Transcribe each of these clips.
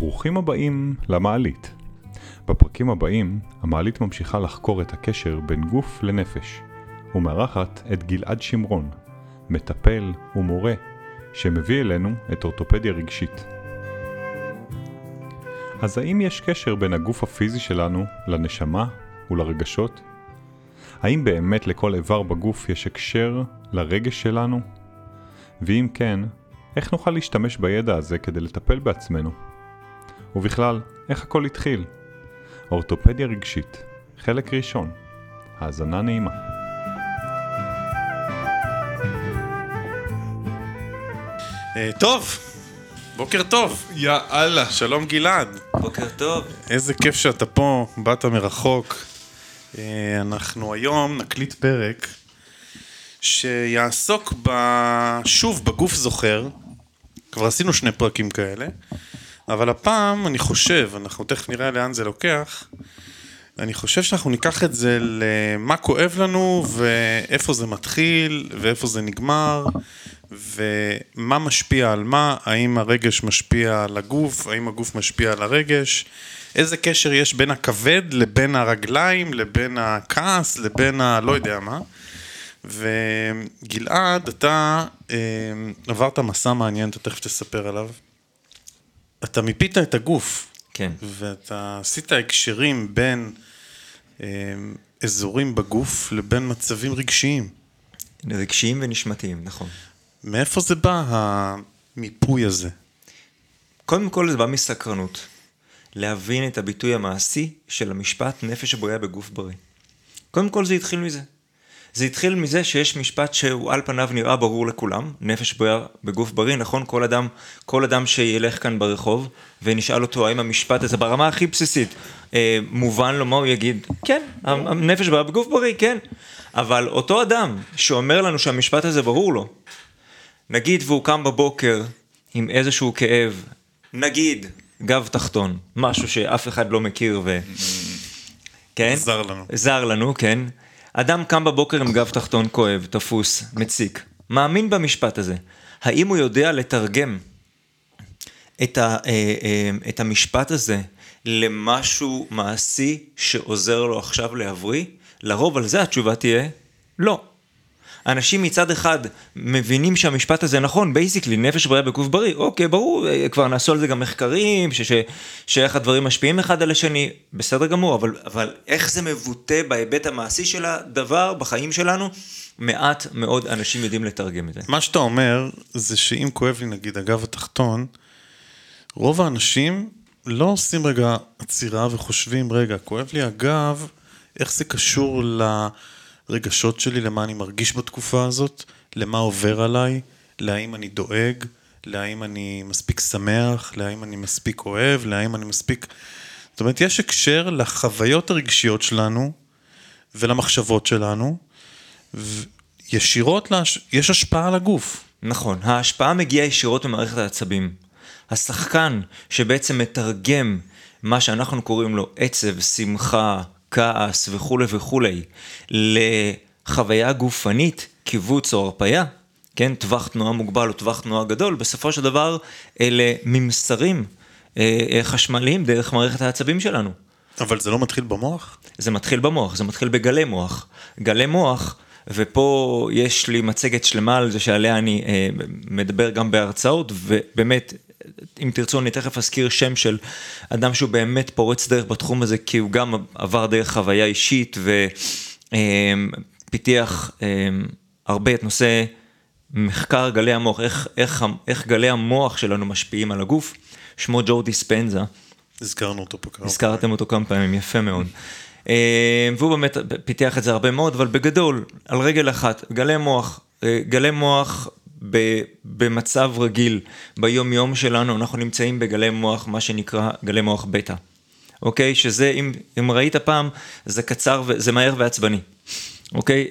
ברוכים הבאים למעלית. בפרקים הבאים, המעלית ממשיכה לחקור את הקשר בין גוף לנפש, ומארחת את גלעד שמרון, מטפל ומורה, שמביא אלינו את אורתופדיה רגשית. אז האם יש קשר בין הגוף הפיזי שלנו לנשמה ולרגשות? האם באמת לכל איבר בגוף יש הקשר לרגש שלנו? ואם כן, איך נוכל להשתמש בידע הזה כדי לטפל בעצמנו? ובכלל, איך הכל התחיל? אורתופדיה רגשית, חלק ראשון. האזנה נעימה. אה, טוב, בוקר טוב. יאללה. שלום גלעד. בוקר טוב. איזה כיף שאתה פה, באת מרחוק. אה, אנחנו היום נקליט פרק שיעסוק ב... שוב בגוף זוכר. כבר עשינו שני פרקים כאלה, אבל הפעם אני חושב, אנחנו תכף נראה לאן זה לוקח, אני חושב שאנחנו ניקח את זה למה כואב לנו ואיפה זה מתחיל ואיפה זה נגמר ומה משפיע על מה, האם הרגש משפיע על הגוף, האם הגוף משפיע על הרגש, איזה קשר יש בין הכבד לבין הרגליים, לבין הכעס, לבין ה... לא יודע מה. וגלעד, אתה אה, עברת מסע מעניין, אתה תכף תספר עליו. אתה מיפית את הגוף. כן. ואתה עשית הקשרים בין אה, אזורים בגוף לבין מצבים רגשיים. רגשיים ונשמתיים, נכון. מאיפה זה בא, המיפוי הזה? קודם כל זה בא מסקרנות. להבין את הביטוי המעשי של המשפט נפש הבויה בגוף בריא. קודם כל זה התחיל מזה. זה התחיל מזה שיש משפט שהוא על פניו נראה ברור לכולם, נפש בויה בגוף בריא, נכון? כל אדם, כל אדם שילך כאן ברחוב ונשאל אותו האם המשפט הזה ברמה הכי בסיסית אה, מובן לו מה הוא יגיד, כן, הנפש בויה בגוף בריא, כן. אבל אותו אדם שאומר לנו שהמשפט הזה ברור לו, נגיד והוא קם בבוקר עם איזשהו כאב, נגיד גב תחתון, משהו שאף אחד לא מכיר ו... כן? זר לנו. זר לנו, כן. אדם קם בבוקר עם גב תחתון כואב, תפוס, מציק. מאמין במשפט הזה. האם הוא יודע לתרגם את, ה, אה, אה, את המשפט הזה למשהו מעשי שעוזר לו עכשיו להבריא? לרוב על זה התשובה תהיה לא. אנשים מצד אחד מבינים שהמשפט הזה נכון, basically, נפש בריאה בגוף בריא, אוקיי, ברור, אה, כבר נעשו על זה גם מחקרים, ש, ש, שאיך הדברים משפיעים אחד על השני, בסדר גמור, אבל, אבל איך זה מבוטא בהיבט המעשי של הדבר בחיים שלנו, מעט מאוד אנשים יודעים לתרגם את זה. מה שאתה אומר, זה שאם כואב לי נגיד הגב התחתון, רוב האנשים לא עושים רגע עצירה וחושבים, רגע, כואב לי הגב, איך זה קשור לרגשות שלי, למה אני מרגיש בתקופה הזאת, למה עובר עליי, להאם אני דואג, להאם אני מספיק שמח, להאם אני מספיק אוהב, להאם אני מספיק... זאת אומרת, יש הקשר לחוויות הרגשיות שלנו ולמחשבות שלנו, וישירות, להש... יש השפעה על הגוף. נכון, ההשפעה מגיעה ישירות ממערכת העצבים. השחקן שבעצם מתרגם מה שאנחנו קוראים לו עצב, שמחה, כעס וכולי וכולי, לחוויה גופנית, קיבוץ או הרפייה, כן, טווח תנועה מוגבל או טווח תנועה גדול, בסופו של דבר אלה ממסרים אה, אה, חשמליים דרך מערכת העצבים שלנו. אבל זה לא מתחיל במוח? זה מתחיל במוח, זה מתחיל בגלי מוח. גלי מוח, ופה יש לי מצגת שלמה על זה שעליה אני אה, מדבר גם בהרצאות, ובאמת, אם תרצו אני תכף אזכיר שם של אדם שהוא באמת פורץ דרך בתחום הזה, כי הוא גם עבר דרך חוויה אישית ופיתח אה, אה, הרבה את נושא מחקר גלי המוח, איך, איך, איך גלי המוח שלנו משפיעים על הגוף. שמו ג'ו דיספנזה. הזכרנו אותו פה כמה הזכרתם אותו כמה פעמים, יפה מאוד. אה, והוא באמת פיתח את זה הרבה מאוד, אבל בגדול, על רגל אחת, גלי מוח, אה, גלי מוח ב, במצב רגיל, ביום יום שלנו, אנחנו נמצאים בגלי מוח, מה שנקרא גלי מוח בטא. אוקיי? שזה, אם, אם ראית פעם, זה קצר, זה מהר ועצבני. אוקיי?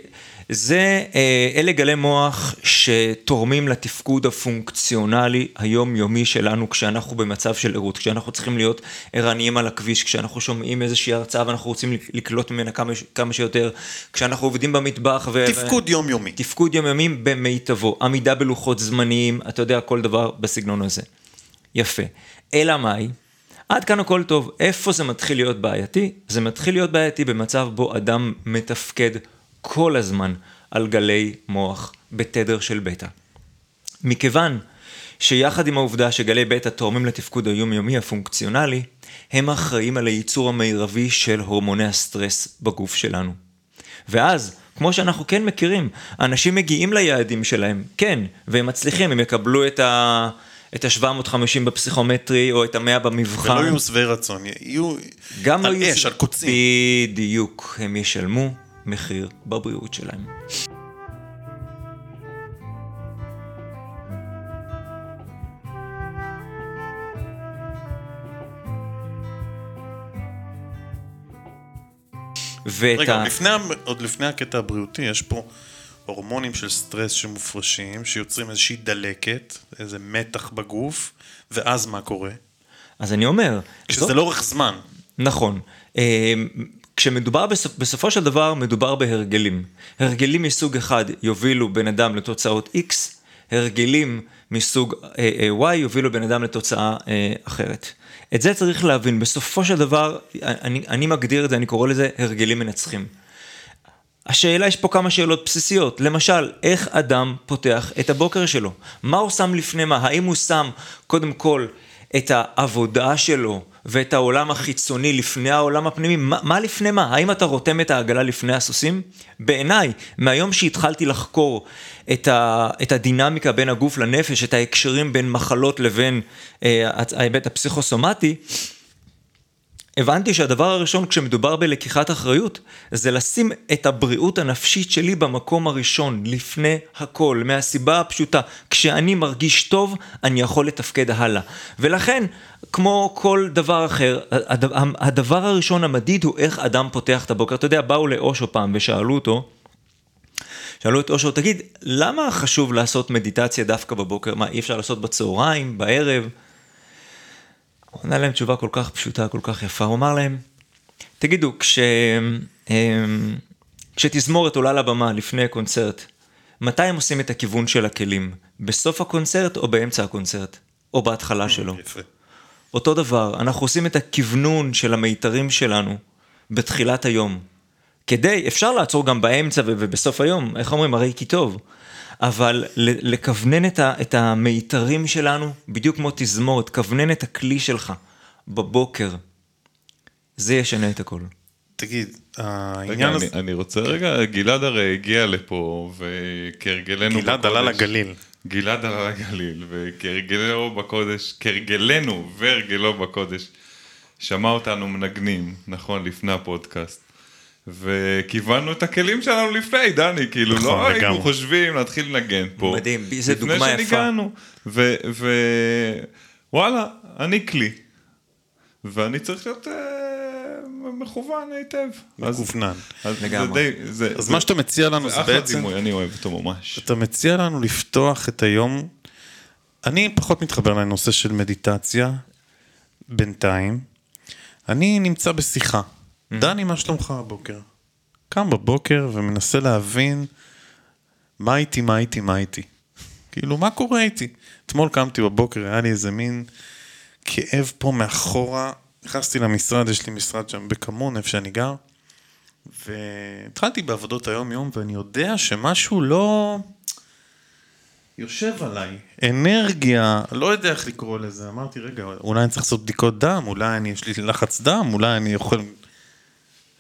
זה, אה, אלה גלי מוח שתורמים לתפקוד הפונקציונלי היומיומי שלנו כשאנחנו במצב של ערות, כשאנחנו צריכים להיות ערניים על הכביש, כשאנחנו שומעים איזושהי הרצאה ואנחנו רוצים לקלוט ממנה כמה, כמה שיותר, כשאנחנו עובדים במטבח. ו... תפקוד יומיומי. תפקוד יומיומי במיטבו, עמידה בלוחות זמניים, אתה יודע, כל דבר בסגנון הזה. יפה. אלא מאי? עד כאן הכל טוב. איפה זה מתחיל להיות בעייתי? זה מתחיל להיות בעייתי במצב בו אדם מתפקד כל הזמן על גלי מוח בתדר של בטא. מכיוון שיחד עם העובדה שגלי בטא תורמים לתפקוד היומיומי הפונקציונלי, הם אחראים על הייצור המרבי של הורמוני הסטרס בגוף שלנו. ואז, כמו שאנחנו כן מכירים, אנשים מגיעים ליעדים שלהם, כן, והם מצליחים, הם יקבלו את ה... את ה-750 בפסיכומטרי או את ה-100 במבחן. ולא יהיו שבעי רצון, יהיו גם על לא יהיו- אש, על קוצים. בדיוק, הם ישלמו מחיר בבריאות שלהם. ואת רגע, ה... לפני, עוד לפני הקטע הבריאותי, יש פה הורמונים של סטרס שמופרשים, שיוצרים איזושהי דלקת, איזה מתח בגוף, ואז מה קורה? אז אני אומר, כשזה זאת- לאורך זמן. נכון. כשמדובר, בסופ, בסופו של דבר, מדובר בהרגלים. הרגלים מסוג אחד יובילו בן אדם לתוצאות X, הרגלים מסוג אה, אה, Y יובילו בן אדם לתוצאה אה, אחרת. את זה צריך להבין. בסופו של דבר, אני, אני מגדיר את זה, אני קורא לזה הרגלים מנצחים. השאלה, יש פה כמה שאלות בסיסיות. למשל, איך אדם פותח את הבוקר שלו? מה הוא שם לפני מה? האם הוא שם, קודם כל, את העבודה שלו ואת העולם החיצוני לפני העולם הפנימי? מה, מה לפני מה? האם אתה רותם את העגלה לפני הסוסים? בעיניי, מהיום שהתחלתי לחקור את, ה, את הדינמיקה בין הגוף לנפש, את ההקשרים בין מחלות לבין אה, ההיבט הפסיכוסומטי, הבנתי שהדבר הראשון כשמדובר בלקיחת אחריות, זה לשים את הבריאות הנפשית שלי במקום הראשון, לפני הכל, מהסיבה הפשוטה, כשאני מרגיש טוב, אני יכול לתפקד הלאה. ולכן, כמו כל דבר אחר, הד- הדבר הראשון המדיד הוא איך אדם פותח את הבוקר. אתה יודע, באו לאושו פעם ושאלו אותו, שאלו את אושו, תגיד, למה חשוב לעשות מדיטציה דווקא בבוקר? מה, אי אפשר לעשות בצהריים, בערב? הוא ענה להם תשובה כל כך פשוטה, כל כך יפה, הוא אמר להם, תגידו, כש... אמ, כשתזמורת עולה לבמה לפני קונצרט, מתי הם עושים את הכיוון של הכלים? בסוף הקונצרט או באמצע הקונצרט? או בהתחלה שלו? יפה. אותו דבר, אנחנו עושים את הכוונון של המיתרים שלנו בתחילת היום. כדי, אפשר לעצור גם באמצע ובסוף היום, איך אומרים, הרי כי טוב. אבל לכוונן את, ה- את המיתרים שלנו, בדיוק כמו תזמורת, כוונן את הכלי שלך בבוקר. זה ישנה את הכל. תגיד, העניין הזה... אני, אני רוצה רגע, גלעד הרי הגיע לפה, וכהרגלנו גלעד עלה לגליל. גלעד עלה לגליל, וכהרגלנו בקודש, כהרגלנו והרגלו בקודש, שמע אותנו מנגנים, נכון, לפני הפודקאסט. וכיוונו את הכלים שלנו לפני, דני, כאילו, נכון, לא היינו. חושבים להתחיל לנגן פה. מדהים, זו דוגמה לפני יפה. שניגענו. ו... ו... וואלה, אני כלי. ואני צריך להיות אה, מכוון היטב. מכוונן. אז זה לגמרי. די- זה- אז זה- מה שאתה מציע לנו זה זה אחלה בעצם... דימוי, אני אוהב אותו ממש. אתה מציע לנו לפתוח את היום, אני פחות מתחבר לנושא של מדיטציה, בינתיים. אני נמצא בשיחה. דני, מה שלומך הבוקר? קם בבוקר ומנסה להבין מה איתי, מה איתי, מה איתי. כאילו, מה קורה איתי? אתמול קמתי בבוקר, היה לי איזה מין כאב פה מאחורה. נכנסתי למשרד, יש לי משרד שם בקמון, איפה שאני גר. והתחלתי בעבודות היום-יום, ואני יודע שמשהו לא יושב עליי. אנרגיה, לא יודע איך לקרוא לזה. אמרתי, רגע, אולי אני צריך לעשות בדיקות דם, אולי אני, יש לי לחץ דם, אולי אני אוכל...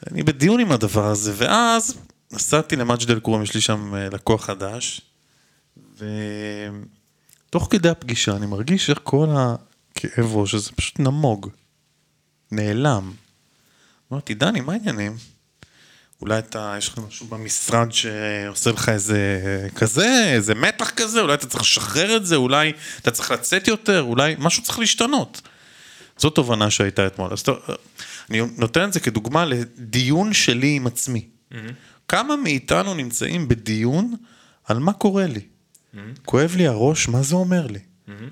אני בדיון עם הדבר הזה, ואז נסעתי למג'ד אל-כרום, יש לי שם אה, לקוח חדש, ותוך כדי הפגישה אני מרגיש איך כל הכאב ראש הזה פשוט נמוג, נעלם. אמרתי, דני, מה העניינים? אולי אתה, יש לך משהו במשרד שעושה לך איזה כזה, איזה מתח כזה, אולי אתה צריך לשחרר את זה, אולי אתה צריך לצאת יותר, אולי משהו צריך להשתנות. זו תובנה שהייתה אתמול. אז טוב, אני נותן את זה כדוגמה לדיון שלי עם עצמי. כמה מאיתנו נמצאים בדיון על מה קורה לי? כואב לי הראש, מה זה אומר לי?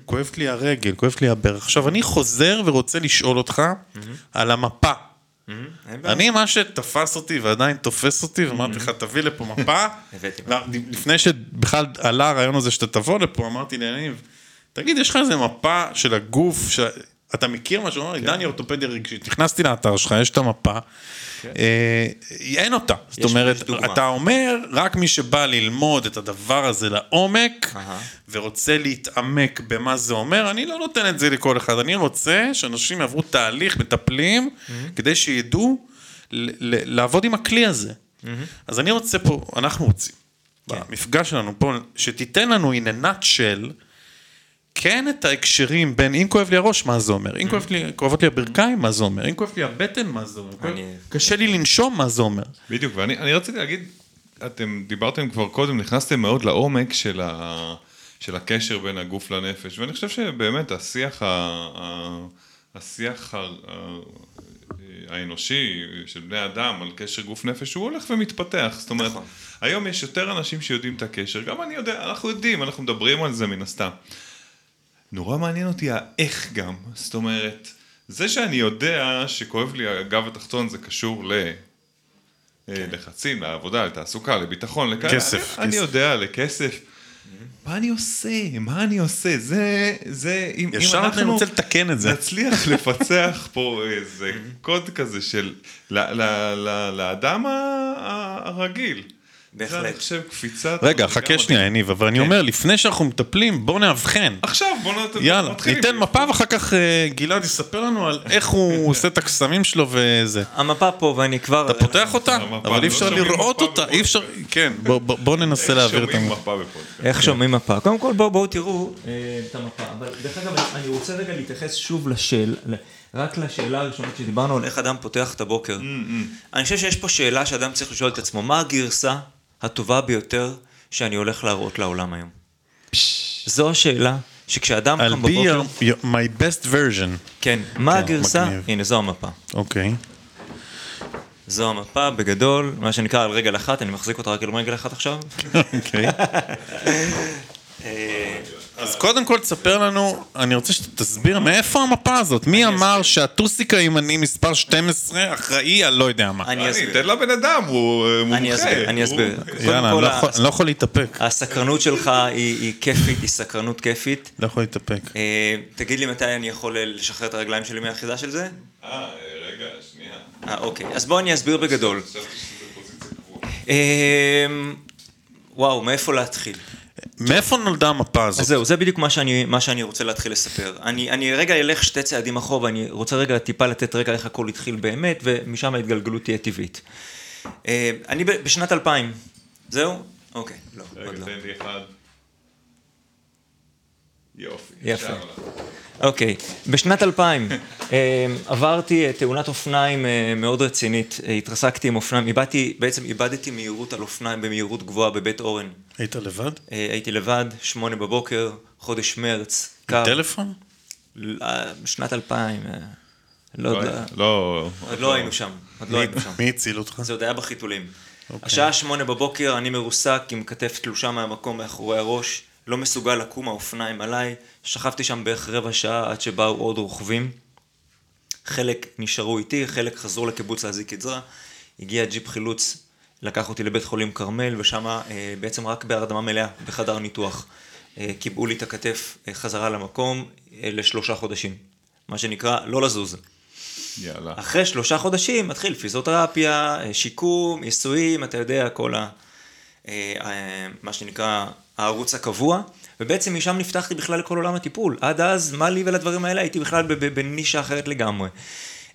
כואבת לי הרגל, כואבת לי הברך. עכשיו, אני חוזר ורוצה לשאול אותך על המפה. אני, מה שתפס אותי ועדיין תופס אותי, ואמרתי לך, תביא לפה מפה. לפני שבכלל עלה הרעיון הזה שאתה תבוא לפה, אמרתי ליניב, תגיד, יש לך איזה מפה של הגוף, ש... אתה מכיר משהו? הוא אמר לי, דני אורתופדיה רגשית. נכנסתי לאתר שלך, יש את המפה. אה, אין אותה. זאת אומרת. אתה אומר, רק מי שבא ללמוד את הדבר הזה לעומק. ורוצה להתעמק במה זה אומר, אני לא נותן את זה לכל אחד. אני רוצה שאנשים יעברו תהליך מטפלים, כדי שידעו לעבוד עם הכלי הזה. אז אני רוצה פה, אנחנו רוצים, כן. במפגש שלנו פה, שתיתן לנו in a nutshell, כן את ההקשרים בין אם כואב לי הראש, מה זה אומר, אם לי, כואבות לי הברכיים, מה זה אומר, אם כואב לי הבטן, מה זה אומר, קשה לי לנשום, מה זה אומר. בדיוק, ואני אני רציתי להגיד, אתם דיברתם כבר קודם, נכנסתם מאוד לעומק של, ה, של הקשר בין הגוף לנפש, ואני חושב שבאמת השיח, ה, ה, השיח ה, ה, האנושי של בני אדם על קשר גוף נפש, הוא הולך ומתפתח. זאת אומרת, נכון. היום יש יותר אנשים שיודעים את הקשר, גם אני יודע, אנחנו יודעים, אנחנו מדברים על זה מן הסתם. נורא מעניין אותי האיך גם, זאת אומרת, זה שאני יודע שכואב לי הגב התחתון זה קשור ל... אה, לחצים, לעבודה, לתעסוקה, לביטחון, לכאלה. כסף, אני, אני כסף. יודע, לכסף. מה אני עושה? מה אני עושה? זה, זה, אם, אם ישר אני אנחנו רוצה לתקן את זה. נצליח לפצח פה איזה קוד כזה של, לאדם הרגיל. בהחלט. זה, אני חושב, קפיצת... רגע, חכה שנייה. יניב, אבל אני כן. אומר, לפני שאנחנו מטפלים, בואו נאבחן. עכשיו, בוא נת... יאללה, נתחיל. ניתן מפה ואחר כך אה, גלעד יספר לנו על איך הוא עושה את הקסמים שלו וזה. המפה פה ואני כבר... אתה פותח אותה, אבל לא אי אפשר לראות אותה. אי אפשר, כן, בוא- בוא בוא ננסה להעביר את המפה. מפה בפודקאסט. איך שומעים מפה? קודם כל בואו בואו תראו אה, את המפה. אבל דרך אגב, אני- רוצה רגע להתייחס שוב לשאל, רק לשאלה הראשונה שדיברנו על איך אדם פותח את הבוקר. אני חושב שיש פה שאלה שאדם צריך לשאול את עצמו, מה הגרסה הטובה ביותר שאני הולך להראות לעולם היום? זו השאלה שכשאדם I'll קם be בבוקר, your- your- my best version. כן, מה כן, הגרסה? מגניב. הנה, זו המפה. אוקיי. זו המפה בגדול, מה שנקרא על רגל אחת, אני מחזיק אותה רק על רגל אחת עכשיו. אוקיי. אז קודם כל תספר לנו, אני רוצה שתסביר מאיפה המפה הזאת, מי אמר שהטוסיק הימני מספר 12 אחראי על לא יודע מה. אני אסביר. תן לבן אדם, הוא מומחה. אני אסביר, יאללה, אני לא יכול- אני לא יכול להתאפק. הסקרנות שלך היא, כיפית, היא סקרנות כיפית. לא יכול להתאפק. אה, תגיד לי מתי אני יכול לשחרר את הרגליים שלי מהאחיזה של זה? אה, רגע, שנייה. אה, אוקיי. אז בוא אני אסביר בגדול. אה, וואו, מאיפה להתחיל? מאיפה נולדה המפה אז הזאת? זהו, זה בדיוק מה שאני, מה שאני רוצה להתחיל לספר. אני, אני רגע אלך שתי צעדים אחורה, ואני רוצה רגע טיפה לתת רקע איך הכל התחיל באמת, ומשם ההתגלגלות תהיה טבעית. אה, אני ב- בשנת 2000, זהו? אוקיי, לא, עוד רגע, לא. תן לי אחד. יופי. יפה. אוקיי, בשנת 2000 אה, עברתי אה, תאונת אופניים אה, מאוד רצינית, אה, התרסקתי עם אופניים, איבדתי, בעצם איבדתי מהירות על אופניים במהירות גבוהה בבית אורן. היית לבד? הייתי לבד, שמונה בבוקר, חודש מרץ, קר, טלפון? אה, שנת 2000, אה, לא, לא, עוד לא- לא, עוד לא היינו שם, עוד לא היינו שם. מי הציל אותך? זה עוד היה בחיתולים. השעה שמונה בבוקר, אני מרוסק עם כתף תלושה מהמקום מאחורי הראש, לא מסוגל לקום האופניים עליי, שכבתי שם בערך רבע שעה עד שבאו עוד רוכבים. חלק נשארו איתי, חלק חזרו לקיבוץ להזיק גזרה. הגיע ג'יפ חילוץ, לקח אותי לבית חולים כרמל, ושם אה, בעצם רק בהרדמה מלאה, בחדר ניתוח. אה, קיבעו לי את הכתף אה, חזרה למקום אה, לשלושה חודשים. מה שנקרא, לא לזוז. יאללה. אחרי שלושה חודשים מתחיל פיזיותרפיה, אה, שיקום, ניסויים, אתה יודע, כל ה... אה, אה, מה שנקרא הערוץ הקבוע, ובעצם משם נפתחתי בכלל לכל עולם הטיפול. עד אז, מה לי ולדברים האלה, הייתי בכלל בנישה אחרת לגמרי.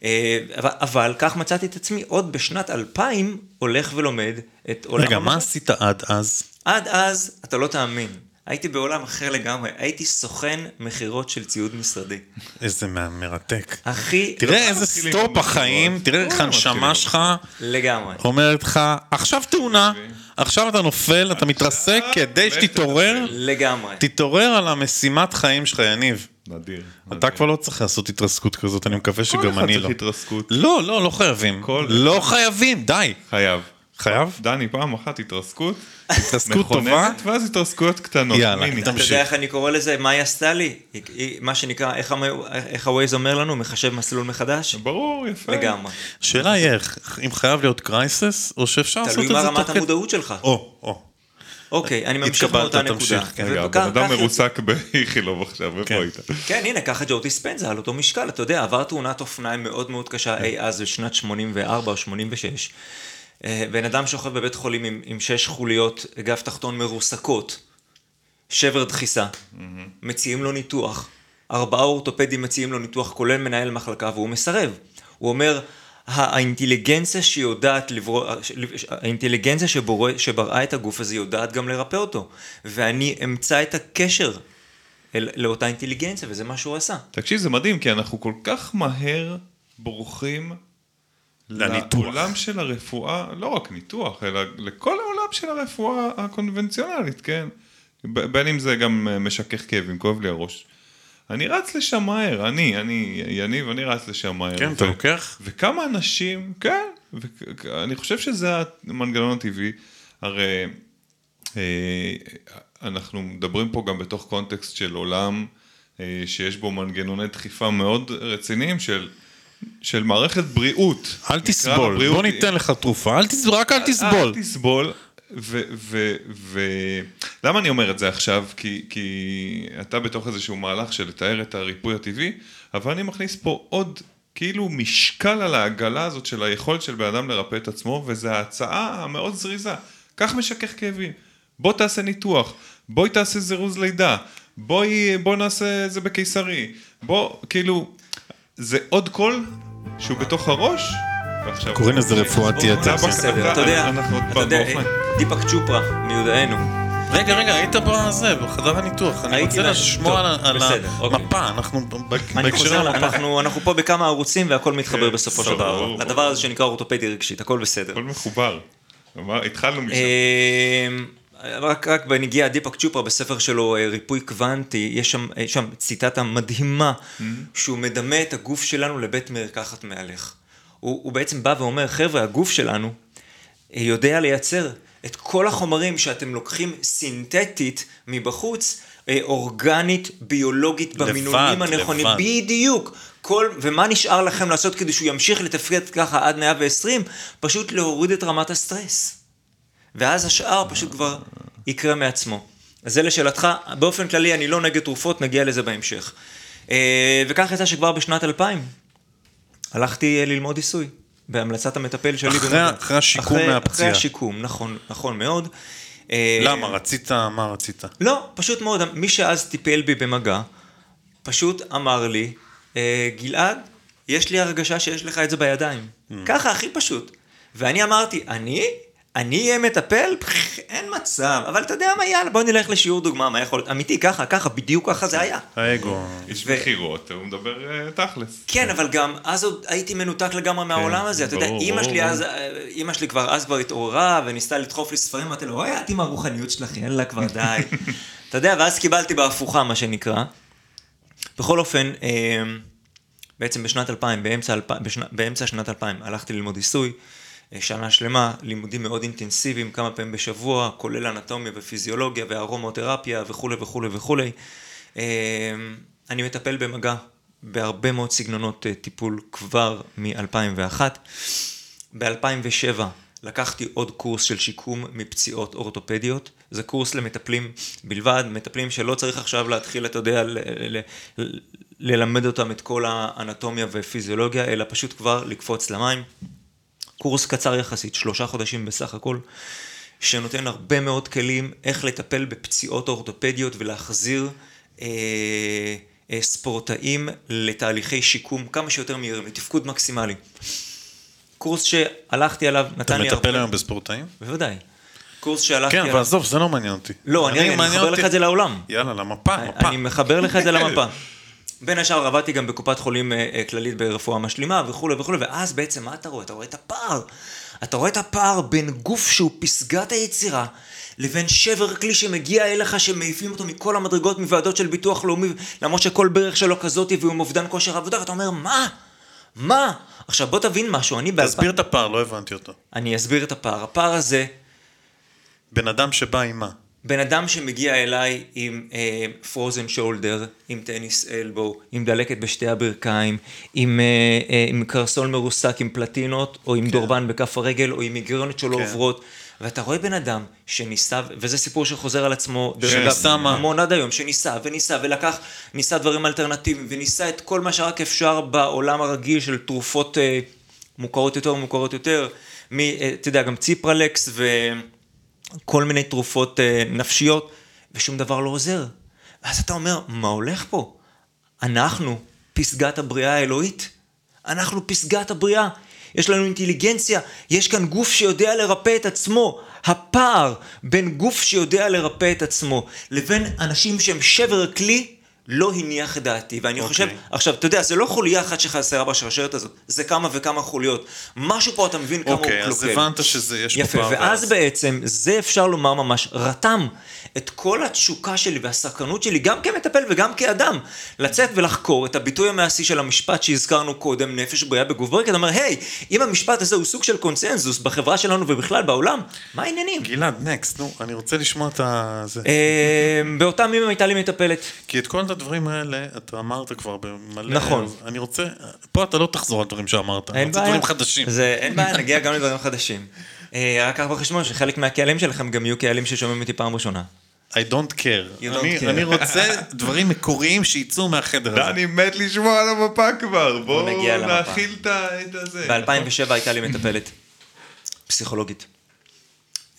אה, אבל, אבל כך מצאתי את עצמי עוד בשנת 2000 הולך ולומד את עולם רגע, מה. עשית עד אז? עד אז, אתה לא תאמין, הייתי בעולם אחר לגמרי, הייתי סוכן מכירות של ציוד משרדי. איזה מרתק. הכי... תראה איזה מתחילים סטופ. החיים, תראה איך כולם הנשמה שלך לגמרי. אומרת לך, עכשיו תאונה, עכשיו אתה נופל, אתה מתרסק כדי שתתעורר, לגמרי. תתעורר על המשימת חיים שלך, יניב. נדיר. אתה כבר לא צריך לעשות התרסקות כזאת, אני מקווה כל שגם אחד אני צריך לא. התרסקות. לא, לא, לא חייבים. כל לא חייבים, די. חייב. חייב? דני, פעם אחת התרסקות. התרסקות טובה? מכוננת, ואז התרסקות קטנות. יאללה, מיני. אתה יודע איך אני קורא לזה? מה היא עשתה לי? מה שנקרא, איך ה-Waze אומר לנו? מחשב מסלול מחדש? ברור, יפה. לגמרי. השאלה היא איך, אם חייב להיות קרייסס, או שאפשר לעשות תלוי את מה זה רמת תוך כדי... המודעות שלך. או, או. אוקיי, אני ממשיך מאותה נקודה. תמשיך, כן. רגע, הבן אדם מרוסק באיכילוב עכשיו, כן. איפה היית? כן, הנה, ככה ג'ו דיספנזה על אותו משקל, אתה יודע, עבר תאונת אופניים מאוד מאוד קשה כן. אי אז בשנת 84 או 86. אה, בן אדם שוכב בבית חולים עם, עם שש חוליות גב תחתון מרוסקות, שבר דחיסה, מציעים לו ניתוח, ארבעה אורתופדים מציעים לו ניתוח, כולל מנהל מחלקה, והוא מסרב. הוא אומר, "ה- האינטליגנציה שיודעת לברוא, האינטליגנציה שבורא, שבראה את הגוף הזה יודעת גם לרפא אותו, ואני אמצא את הקשר אל, לאותה אינטליגנציה, וזה מה שהוא עשה. תקשיב, זה מדהים, כי אנחנו כל כך מהר בורחים לניתוח. לעולם של הרפואה, לא רק ניתוח, אלא לכל העולם של הרפואה הקונבנציונלית, כן? בין אם זה גם אה, משכך כאבים, כואב לי הראש. אני רץ לשם מהר, אני, אני, יניב, אני רץ לשם מהר. כן, ו- אתה לוקח? וכמה אנשים, כן, ואני חושב שזה המנגנון הטבעי, הרי אה, אנחנו מדברים פה גם בתוך קונטקסט של עולם אה, שיש בו מנגנוני דחיפה מאוד רציניים של, של מערכת בריאות. אל תסבול, בוא ניתן לך תרופה, אל תסבול, רק אל תסבול. אל תסבול. ו... ו... ו... למה אני אומר את זה עכשיו? כי, כי אתה בתוך איזשהו מהלך של לתאר את הריפוי הטבעי, אבל אני מכניס פה עוד כאילו משקל על העגלה הזאת של היכולת של בן אדם לרפא את עצמו, וזו ההצעה המאוד זריזה. קח משכך כאבים, בוא תעשה ניתוח, בואי תעשה זירוז לידה, בואי, בוא נעשה את זה בקיסרי, בוא, כאילו, זה עוד קול שהוא בתוך הראש, ועכשיו... קוראים לזה רפואת יתר. אתה- יודע, אתה יודע. דיפק צ'ופרה, מיודענו, רגע, רגע, היית בזה, בחדר הניתוח. אני רוצה לשמוע על. המפה, אנחנו בהקשר למפה. אנחנו, פה בכמה ערוצים והכל מתחבר כן, בסופו של דבר. הדבר. הזה שנקרא אורתופדיה רגשית, הכל בסדר. הכל מחובר. התחלנו משם. רק, רק בנגיעה, דיפק צ'ופרה בספר שלו אה, ריפוי קוונטי, יש שם, יש שם ציטטה מדהימה, שהוא מדמה את הגוף שלנו לבית מרקחת מהלך. הוא, הוא בעצם בא ואומר, חבר'ה, הגוף שלנו אה, יודע לייצר את כל החומרים שאתם לוקחים סינתטית מבחוץ, אה, אורגנית, ביולוגית, לבד, במינונים הנכונים. לבד. בדיוק. כל, ומה נשאר לכם לעשות כדי שהוא ימשיך לתפקד ככה עד 120? פשוט להוריד את רמת הסטרס. ואז השאר פשוט כבר יקרה מעצמו. אז זה לשאלתך, באופן כללי אני לא נגד תרופות, נגיע לזה בהמשך. אה, וכך יצא שכבר בשנת 2000 הלכתי אה, ללמוד עיסוי, בהמלצת המטפל שלי. אחרי- במדע. אחרי השיקום אחרי- מהפציעה. אחרי השיקום, נכון, נכון מאוד. אה, למה? רצית, מה רצית? לא, פשוט מאוד, מי שאז טיפל בי במגע, פשוט אמר לי, גלעד, יש לי הרגשה שיש לך את זה בידיים. ככה, הכי פשוט. ואני אמרתי, אני? אני אהיה מטפל? פח, אין מצב. אבל אתה יודע מה, יאללה, בוא נלך לשיעור דוגמה, מה יכול להיות? אמיתי, ככה, ככה, בדיוק ככה זה היה. האגו. איש ו- מכירות, הוא מדבר אה, תכלס. כן, אבל גם אז עוד הייתי מנותק לגמרי מהעולם הזה. אתה יודע, אימא שלי. אז, אה, אימא שלי כבר אז כבר התעוררה וניסתה לדחוף לי ספרים, אמרתי לו, אוי, את עם הרוחניות שלך, יאללה כבר די. אתה יודע, ואז קיבלתי בהפוכה, מה שנקרא. בכל אופן, אה, בעצם בשנת 2000, באמצע, אלפ- בשנה- באמצע שנת 2000, הלכתי ללמוד עיסוי. אה, שנה שלמה, לימודים מאוד אינטנסיביים, כמה פעמים בשבוע, כולל אנטומיה ופיזיולוגיה וארומותרפיה וכולי וכולי וכולי. אה, אני מטפל במגע בהרבה מאוד סגנונות אה, טיפול כבר מ-2001. ב-2007 לקחתי עוד קורס של שיקום מפציעות אורתופדיות. זה קורס למטפלים בלבד, מטפלים שלא צריך עכשיו להתחיל, אתה יודע, ללמד אותם את כל האנטומיה ופיזיולוגיה, אלא פשוט כבר לקפוץ למים. קורס קצר יחסית, שלושה חודשים בסך הכל, שנותן הרבה מאוד כלים איך לטפל בפציעות אורתופדיות ולהחזיר אה, אה, ספורטאים לתהליכי שיקום כמה שיותר מהירים, לתפקוד מקסימלי. קורס שהלכתי עליו, אתה נתן לי הרבה... מטפל היום בספורטאים? בוודאי. קורס שהלכתי כן, עליו... אבל עזוב, זה לא מעניין אותי. לא, אני, אני מעניין מחבר אותי- לך את זה לעולם. יאללה, למפה, מפה. אני מחבר לך את זה למפה. בין השאר עבדתי גם בקופת חולים אה, אה, כללית ברפואה משלימה וכולי וכולי, ואז בעצם מה אתה רואה? אתה רואה את הפער. אתה רואה את הפער בין גוף שהוא פסגת היצירה, לבין שבר כלי שמגיע אליך, שמעיפים אותו מכל המדרגות מוועדות של ביטוח לאומי, למרות שכל ברך שלו כזאתי והוא עם אובדן כושר עבודה, ואתה אומר, מה? מה? עכשיו בוא תבין משהו, אני באלפיים... תסביר את הפער, לא הבנתי אותו. אני אסביר את הפער. הפער הזה, בן אדם שבא עם מה? בן אדם שמגיע אליי עם פרוזן uh, שולדר, עם טניס אלבו, עם דלקת בשתי הברכיים, עם, uh, uh, עם קרסול מרוסק עם פלטינות, או עם כן. דורבן בכף הרגל, או עם מיגרנות שלא כן. עוברות, ואתה רואה בן אדם שניסה, וזה סיפור שחוזר על עצמו, דרך שניסה אגב, מה? המון עד היום, שניסה וניסה ולקח, ניסה דברים אלטרנטיביים, וניסה את כל מה שרק אפשר בעולם הרגיל של תרופות אה, מוכרות יותר ומוכרות יותר, מ, אה, אתה יודע, גם ציפרלקס וכל מיני תרופות אה, נפשיות, ושום דבר לא עוזר. ואז אתה אומר, מה הולך פה? אנחנו פסגת הבריאה האלוהית. אנחנו פסגת הבריאה. יש לנו אינטליגנציה, יש כאן גוף שיודע לרפא את עצמו. הפער בין גוף שיודע לרפא את עצמו לבין אנשים שהם שבר כלי, לא הניח את דעתי. ואני okay. חושב, עכשיו, אתה יודע, זה לא חוליה אחת שחסרה בשרשרת הזאת, זה כמה וכמה חוליות. משהו פה, אתה מבין כמה אוקיי, הוא אז קלוקל. הבנת שזה, יש פה יפה, פער. ואז בעצם, זה אפשר לומר ממש, רתם את כל התשוקה שלי והסקרנות שלי, גם כמטפל וגם כאדם, לצאת ולחקור את הביטוי המעשי של המשפט שהזכרנו קודם, נפש בריאה בגוף בריא, כי אתה אומר, היי, אם המשפט הזה הוא סוג של קונצנזוס בחברה שלנו ובכלל בעולם, מה העניינים? גלעד, נקסט, נו, אני רוצה לשמוע את ה... זה. אה, באותם ימים הייתה לי מטפלת. כי את כל הדברים האלה, אתה אמרת כבר במלא... נכון. אני רוצה... פה אתה לא תחזור על דברים שאמרת. אני אין רוצה בעיה. דברים חדשים. זה, אין בעיה, נגיע גם לדברים חדשים. אה, רק קח בחשבון שחלק מהקהלים שלכם גם יהיו קהלים ששומעים אותי פעם ראשונה. I don't care. You don't אני- care. אני רוצה דברים מקוריים שיצאו מהחדר הזה. אני מת לשמוע על המפה כבר, בואו. נאכיל את הזה. ב-2007 הייתה לי מטפלת, פסיכולוגית.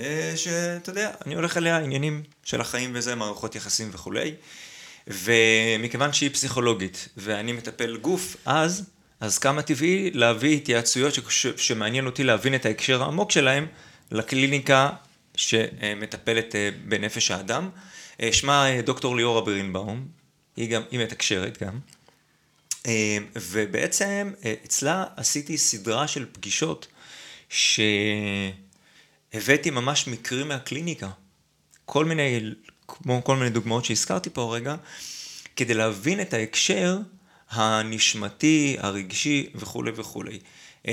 אה, שאתה יודע, אני הולך אליה עניינים של החיים וזה, מערכות יחסים וכולי. ומכיוון שהיא פסיכולוגית ואני מטפל גוף, אז, אז כמה טבעי להביא התייעצויות ש- שמעניין אותי להבין את ההקשר העמוק שלהם לקליניקה שמטפלת אה, בנפש האדם. אה, שמה אה, דוקטור ליאורה ברינבאום, היא גם, היא מתקשרת גם. ובעצם אצלה עשיתי סדרה של פגישות שהבאתי ממש מקרים מהקליניקה. כל מיני, כמו כל מיני דוגמאות שהזכרתי פה הרגע, כדי להבין את ההקשר הנשמתי, הרגשי וכולי וכולי. אה,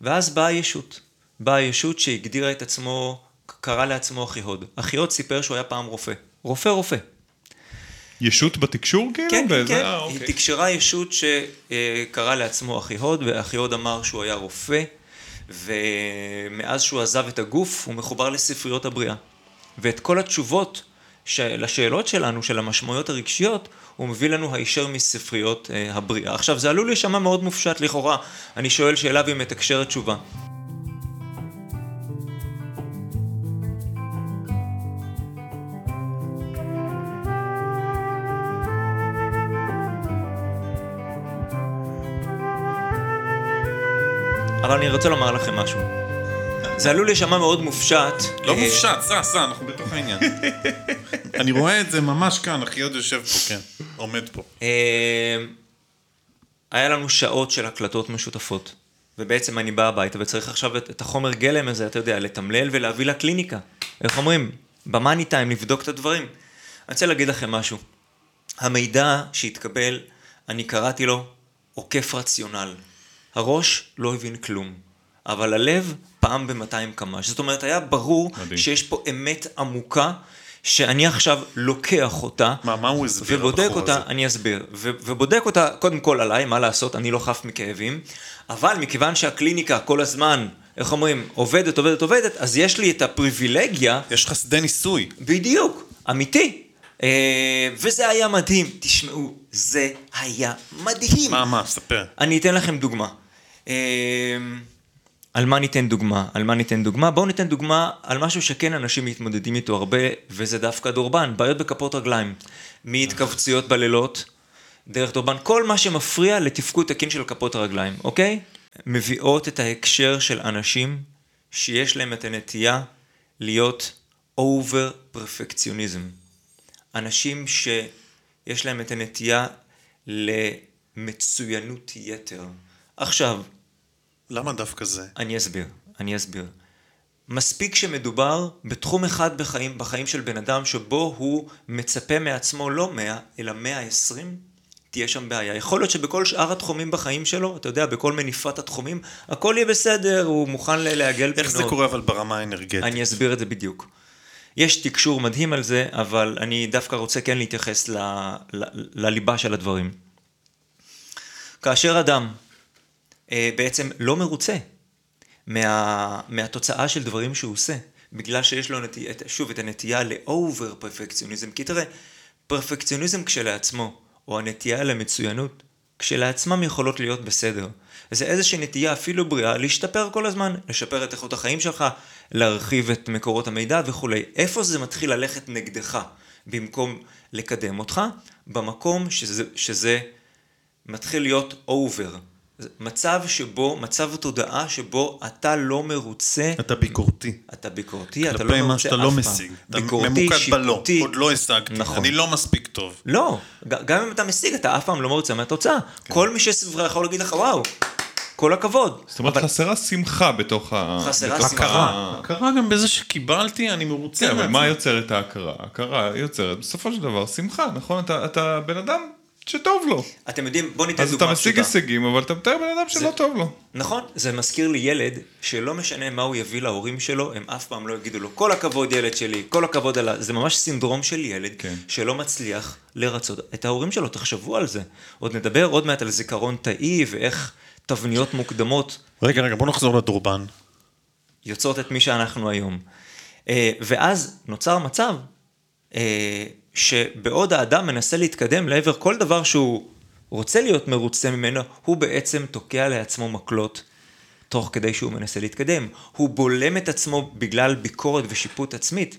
ואז באה ישות. באה ישות שהגדירה את עצמו, קרא לעצמו אחיהוד. אחיהוד סיפר שהוא היה פעם רופא. רופא רופא. ישות בתקשור כאילו? כן, כן, באיזה- כן. אה, היא אוקיי. תקשרה ישות שקרא לעצמו אחיהוד, ואחיהוד אמר שהוא היה רופא, ומאז שהוא עזב את הגוף, הוא מחובר לספריות הבריאה. ואת כל התשובות לשאלות שלנו, של המשמעויות הרגשיות, הוא מביא לנו הישר מספריות אה, הבריאה. עכשיו, זה עלול להישמע מאוד מופשט לכאורה. אני שואל שאלה והיא מתקשרת תשובה. אבל אני רוצה לומר לכם משהו. זה עלול להישמע מאוד מופשט. לא אה, מופשט, סע, סע, אנחנו בתוך העניין. אני רואה את זה ממש כאן, אחי עוד יושב פה, כן. עומד פה. אה, היה לנו שעות של הקלטות משותפות, ובעצם אני בא הביתה וצריך עכשיו את, את החומר גלם הזה, אתה יודע, לתמלל ולהביא לקליניקה. איך אומרים? במאני טיים, לבדוק את הדברים. אני רוצה להגיד לכם משהו. המידע שהתקבל, אני קראתי לו עוקף רציונל. הראש לא הבין כלום, אבל הלב פעם ב-200 קמ"ש. זאת אומרת, היה ברור מדהים. שיש פה אמת עמוקה, שאני עכשיו לוקח אותה, מה, מה הוא הסביר, ובודק אותה, הזה? אני אסביר, ו- ובודק אותה קודם כל עליי, מה לעשות, אני לא חף מכאבים, אבל מכיוון שהקליניקה כל הזמן, איך אומרים, עובדת, עובדת, עובדת, אז יש לי את הפריבילגיה, יש לך שדה ניסוי. בדיוק, אמיתי. אה, וזה היה מדהים. תשמעו, זה היה מדהים. מה, מה, ספר. אני אתן לכם דוגמה. אה, על מה ניתן דוגמה? על מה ניתן דוגמה? בואו ניתן דוגמה על משהו שכן אנשים מתמודדים איתו הרבה, וזה דווקא דורבן, בעיות בכפות רגליים. מהתכווצויות בלילות, דרך דורבן, כל מה שמפריע לתפקוד תקין של כפות הרגליים, אוקיי? מביאות את ההקשר של אנשים שיש להם את הנטייה להיות אובר פרפקציוניזם. אנשים שיש להם את הנטייה למצוינות יתר. עכשיו, למה דווקא זה? אני אסביר, אני אסביר. מספיק שמדובר בתחום אחד בחיים, בחיים של בן אדם שבו הוא מצפה מעצמו לא 100, אלא 120, תהיה שם בעיה. יכול להיות שבכל שאר התחומים בחיים שלו, אתה יודע, בכל מניפת התחומים, הכל יהיה בסדר, הוא מוכן לעגל פינות. איך זה קורה אבל ברמה האנרגטית? אני אסביר את זה בדיוק. יש תקשור מדהים על זה, אבל אני דווקא רוצה כן להתייחס ל, ל, לליבה של הדברים. כאשר אדם בעצם לא מרוצה מה, מהתוצאה של דברים שהוא עושה, בגלל שיש לו, נטי, שוב, את הנטייה לאובר פרפקציוניזם, כי תראה, פרפקציוניזם כשלעצמו, או הנטייה למצוינות, כשלעצמם יכולות להיות בסדר. זה איזושהי נטייה אפילו בריאה להשתפר כל הזמן, לשפר את איכות החיים שלך, להרחיב את מקורות המידע וכולי. איפה זה מתחיל ללכת נגדך במקום לקדם אותך? במקום שזה, שזה מתחיל להיות over. מצב שבו, מצב תודעה שבו אתה לא מרוצה. אתה ביקורתי. אתה ביקורתי, אתה לא כלפי מרוצה מה שאתה אף לא פעם. משיג. אתה ביקורתי, ממוקד בלא. עוד לא השגתי. נכון. אני לא מספיק טוב. לא, גם אם אתה משיג, אתה אף פעם לא מרוצה מהתוצאה. כן. כל מי שסביבך יכול להגיד לך, וואו, כל הכבוד. זאת אומרת, חסרה שמחה בתוך ה... חסרה בתוך שמחה. ה- הכרה גם בזה שקיבלתי, אני מרוצה. כן, אבל. מה יוצר את ההכרה? ההכרה יוצרת בסופו של דבר שמחה, נכון? אתה, אתה בן אדם שטוב לו. אתם יודעים, בוא ניתן אז דוגמה אתה משיג פשוטה. הישגים, אבל אתה מתאר בן אדם שלא טוב לו. נכון, זה מזכיר לי ילד שלא משנה מה הוא יביא להורים שלו, הם אף פעם לא יגידו לו, כל הכבוד ילד שלי, כל הכבוד על ה... זה ממש סינדרום של ילד כן. שלא מצליח לרצות את ההורים שלו, תחשבו על זה. עוד נדבר עוד מעט על זיכרון תאי ואיך תבניות מוקדמות רגע, רגע, בוא נחזור לדורבן. יוצרות את מי שאנחנו היום. אה, ואז נוצר מצב אה, שבעוד האדם מנסה להתקדם לעבר כל דבר שהוא רוצה להיות מרוצה ממנו, הוא בעצם תוקע לעצמו מקלות תוך כדי שהוא מנסה להתקדם. הוא בולם את עצמו בגלל ביקורת ושיפוט עצמית.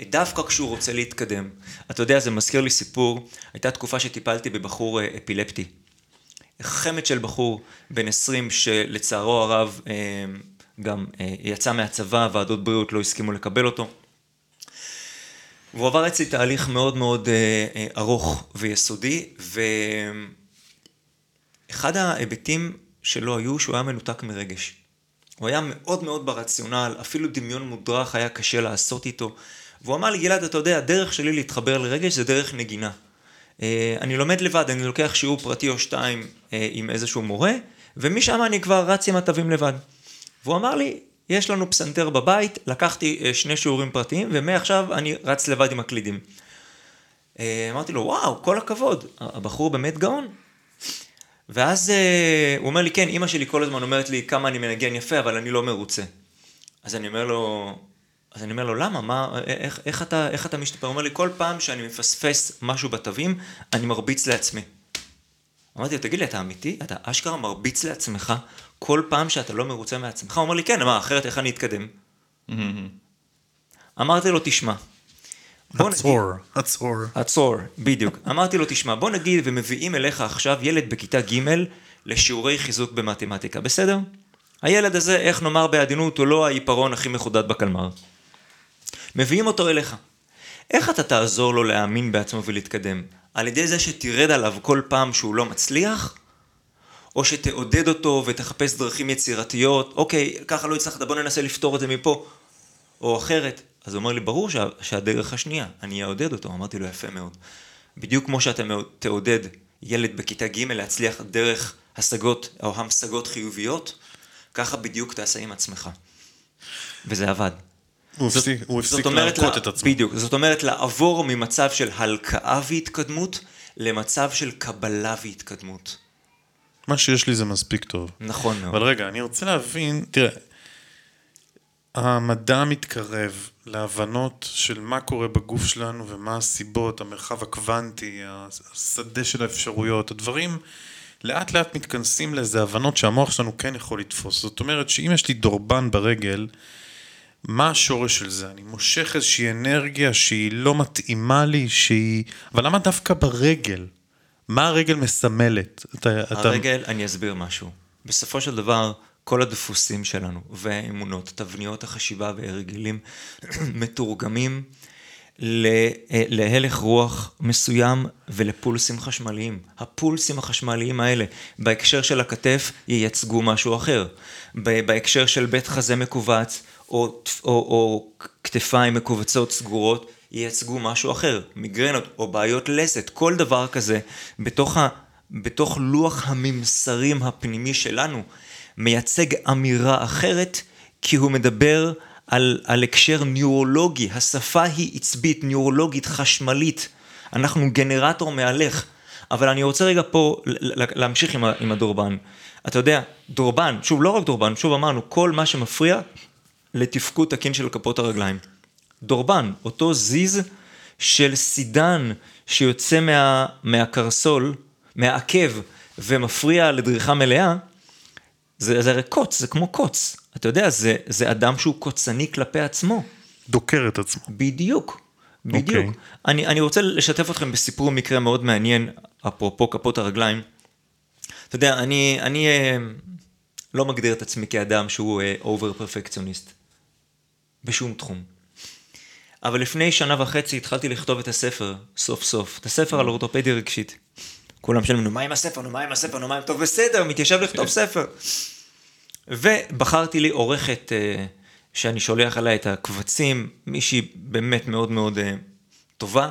דווקא כשהוא רוצה להתקדם. אתה יודע, זה מזכיר לי סיפור, הייתה תקופה שטיפלתי בבחור אה, אפילפטי. חמד של בחור בן 20 שלצערו הרב אה, גם אה, יצא מהצבא, ועדות בריאות לא הסכימו לקבל אותו. והוא עבר אצלי תהליך מאוד מאוד אה, אה, ארוך ויסודי, ואחד ההיבטים שלו היו שהוא היה מנותק מרגש. הוא היה מאוד מאוד ברציונל, אפילו דמיון מודרך היה קשה לעשות איתו. והוא אמר לי, גלעד, אתה יודע, הדרך שלי להתחבר לרגש זה דרך נגינה. אה, אני לומד לבד, אני לוקח שיעור פרטי או שתיים עם איזשהו מורה, ומשם אני כבר רץ עם התווים לבד. והוא אמר לי, יש לנו פסנתר בבית, לקחתי אה, שני שיעורים פרטיים, ומעכשיו אני רץ לבד עם הקלידים. אה, אמרתי לו, וואו, כל הכבוד, הבחור באמת גאון. ואז אה, הוא אומר לי, כן, אימא שלי כל הזמן אומרת לי כמה אני מנגן יפה, אבל אני לא מרוצה. אז אני אומר לו, אז אני אומר לו, למה? מה, איך, איך, אתה, איך אתה משתפר? הוא אומר לי, כל פעם שאני מפספס משהו בתווים, אני מרביץ לעצמי. אמרתי לו, תגיד לי, אתה אמיתי? אתה אשכרה מרביץ לעצמך כל פעם שאתה לא מרוצה מעצמך? הוא אומר לי, כן, מה, אחרת איך אני אתקדם? אמרתי לו, תשמע. עצור, עצור. עצור, בדיוק. אמרתי לו, תשמע, בוא נגיד ומביאים אליך עכשיו ילד בכיתה ג' לשיעורי חיזוק במתמטיקה, בסדר? הילד הזה, איך נאמר בעדינות, הוא לא העיפרון הכי מחודד בקלמר. מביאים אותו אליך. איך אתה תעזור לו להאמין בעצמו ולהתקדם? על ידי זה שתרד עליו כל פעם שהוא לא מצליח? או שתעודד אותו ותחפש דרכים יצירתיות, אוקיי, ככה לא הצלחת, בוא ננסה לפתור את זה מפה, או אחרת. אז הוא אומר לי, ברור שה, שהדרך השנייה, אני אעודד אותו. אמרתי לו, יפה מאוד. בדיוק כמו שאתה תעודד ילד בכיתה ג' להצליח דרך השגות או המשגות חיוביות, ככה בדיוק תעשה עם עצמך. וזה עבד. הוא הפסיק- הוא הפסיק להלקות לה- את עצמו. בדיוק, זאת אומרת לעבור ממצב של הלקאה והתקדמות למצב של קבלה והתקדמות. מה שיש לי זה מספיק טוב. נכון מאוד. אבל רגע, אני רוצה להבין, תראה, המדע מתקרב להבנות של מה קורה בגוף שלנו ומה הסיבות, המרחב הקוונטי, השדה של האפשרויות, הדברים לאט לאט מתכנסים לאיזה הבנות שהמוח שלנו כן יכול לתפוס. זאת אומרת שאם יש לי דורבן ברגל, מה השורש של זה? אני מושך איזושהי אנרגיה שהיא לא מתאימה לי, שהיא... אבל למה דווקא ברגל? מה הרגל מסמלת? אתה, אתה... הרגל, אני אסביר משהו. בסופו של דבר, כל הדפוסים שלנו והאמונות, תבניות החשיבה והרגלים מתורגמים אה, להלך רוח מסוים ולפולסים חשמליים. הפולסים החשמליים האלה, בהקשר של הכתף, ייצגו משהו אחר. בהקשר של בית חזה מכווץ, או, או, או כתפיים מכווצות סגורות, ייצגו משהו אחר. מיגרנות או בעיות לסת, כל דבר כזה, בתוך, ה, בתוך לוח הממסרים הפנימי שלנו, מייצג אמירה אחרת, כי הוא מדבר על, על הקשר ניורולוגי. השפה היא עצבית, ניורולוגית, חשמלית. אנחנו גנרטור מהלך. אבל אני רוצה רגע פה להמשיך עם, עם הדורבן. אתה יודע, דורבן, שוב, לא רק דורבן, שוב אמרנו, כל מה שמפריע לתפקוד תקין של כפות הרגליים. דורבן, אותו זיז של סידן שיוצא מה, מהקרסול, מהעקב, ומפריע לדריכה מלאה, זה, זה הרי קוץ, זה כמו קוץ. אתה יודע, זה, זה אדם שהוא קוצני כלפי עצמו. דוקר את עצמו. בדיוק, בדיוק. אוקיי. אני, אני רוצה לשתף אתכם בסיפור מקרה מאוד מעניין, אפרופו כפות הרגליים. אתה יודע, אני, אני אה, לא מגדיר את עצמי כאדם שהוא over פרפקציוניסט, בשום תחום. אבל לפני שנה וחצי התחלתי לכתוב את הספר, סוף סוף, את הספר על אורתופדיה רגשית. כולם שלנו, נו מה עם הספר, נו מה עם הספר, נו מה עם... טוב, בסדר, מתיישב לכתוב ספר. ובחרתי לי עורכת אה, שאני שולח עליה את הקבצים, מישהי באמת מאוד מאוד אה, טובה.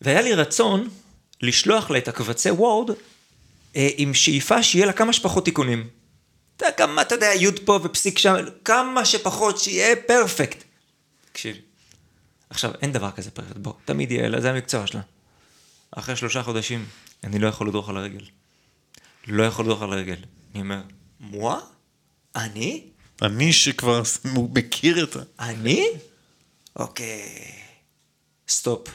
והיה לי רצון לשלוח לה את הקבצי וורד אה, עם שאיפה שיהיה לה כמה שפחות תיקונים. אתה יודע, כמה, אתה יודע, יוד פה ופסיק שם, כמה שפחות, שיהיה פרפקט. תקשיב, עכשיו, אין דבר כזה פרפקט, בוא, תמיד יהיה לה, זה המקצוע שלה. אחרי שלושה חודשים, אני לא יכול לדרוך על הרגל. לא יכול לדרוך על הרגל. אני אומר, moi? אני? אני שכבר מכיר את ה... אני? אוקיי. stop.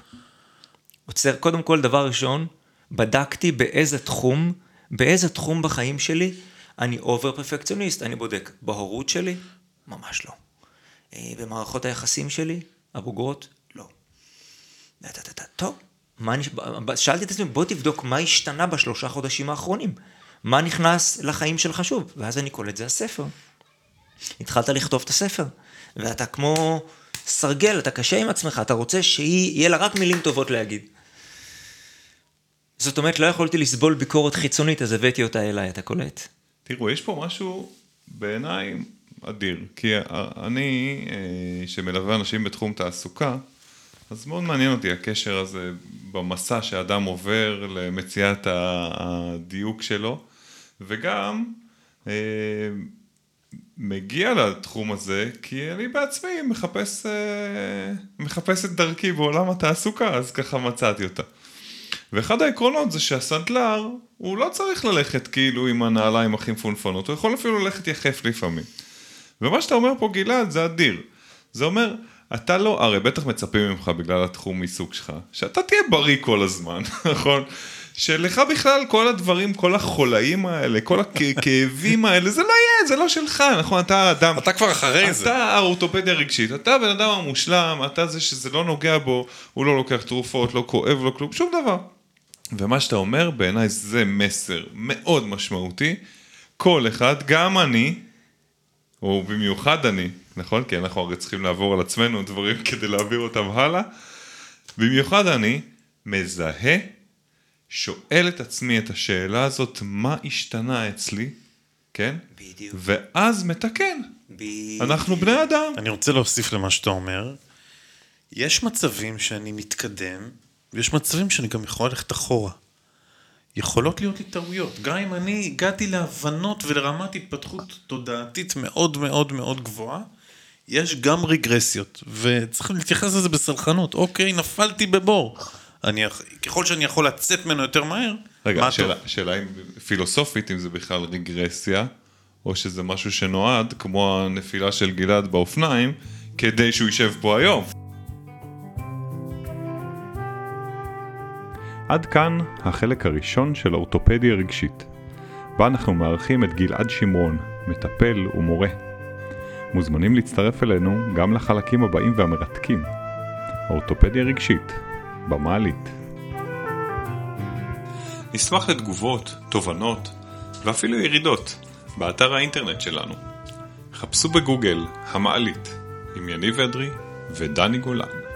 עוצר, קודם כל, דבר ראשון, בדקתי באיזה תחום, באיזה תחום בחיים שלי אני over פרפקציוניסט. אני בודק בהורות שלי? ממש לא. אה, במערכות היחסים שלי? הבוגרות? לא. טוב. שאלתי את עצמי, בוא תבדוק מה השתנה בשלושה חודשים האחרונים. מה נכנס לחיים שלך שוב? ואז אני קולט, זה הספר. התחלת לכתוב את הספר, ואתה כמו סרגל, אתה קשה עם עצמך, אתה רוצה שיהיה לה רק מילים טובות להגיד. זאת אומרת, לא יכולתי לסבול ביקורת חיצונית, אז הבאתי אותה אליי, אתה קולט? תראו, יש פה משהו בעיניי אדיר, כי אני, אה, שמלווה אנשים בתחום תעסוקה, אז מאוד מעניין אותי הקשר הזה במסע שאדם עובר למציאת הדיוק שלו, וגם אה, מגיע לתחום הזה, כי אני בעצמי מחפש, אה, מחפש את דרכי בעולם התעסוקה, אז ככה מצאתי אותה. ואחד העקרונות זה שהסנדלר, הוא לא צריך ללכת כאילו עם הנעליים הכי מפונפנות, הוא יכול אפילו ללכת יחף לפעמים. ומה שאתה אומר פה גלעד זה אדיר. זה אומר, אתה לא, הרי בטח מצפים ממך בגלל התחום עיסוק שלך, שאתה תהיה בריא כל הזמן, נכון? שלך בכלל כל הדברים, כל החולאים האלה, כל הכאבים האלה, זה לא יהיה, זה לא שלך, נכון? אתה אדם... אתה כבר אחרי זה. אתה האורתופדיה רגשית, אתה הבן אדם המושלם, אתה זה שזה לא נוגע בו, הוא לא לוקח תרופות, לא כואב לו כלום, שום דבר. ומה שאתה אומר, בעיניי זה מסר מאוד משמעותי. כל אחד, גם אני, או במיוחד אני, נכון? כי אנחנו הרי צריכים לעבור על עצמנו דברים כדי להעביר אותם הלאה. במיוחד אני מזהה, שואל את עצמי את השאלה הזאת, מה השתנה אצלי, כן? בדיוק. ואז מתקן. בדיוק. אנחנו בני אדם. אני רוצה להוסיף למה שאתה אומר. יש מצבים שאני מתקדם, ויש מצבים שאני גם יכול ללכת אחורה. יכולות להיות לי טעויות. גם אם אני הגעתי להבנות ולרמת התפתחות תודעתית מאוד מאוד מאוד גבוהה, יש גם רגרסיות, וצריך להתייחס לזה בסלחנות. אוקיי, נפלתי בבור. אני, ככל שאני יכול לצאת ממנו יותר מהר, רגע, מה השאלה, טוב. השאלה אם פילוסופית, אם זה בכלל רגרסיה, או שזה משהו שנועד, כמו הנפילה של גלעד באופניים, כדי שהוא יישב פה היום. עד כאן החלק הראשון של אורתופדיה רגשית, בה אנחנו מארחים את גלעד שמרון, מטפל ומורה. מוזמנים להצטרף אלינו גם לחלקים הבאים והמרתקים. אורתופדיה רגשית, במעלית. נשמח לתגובות, תובנות ואפילו ירידות באתר האינטרנט שלנו. חפשו בגוגל המעלית עם יניב אדרי ודני גולן.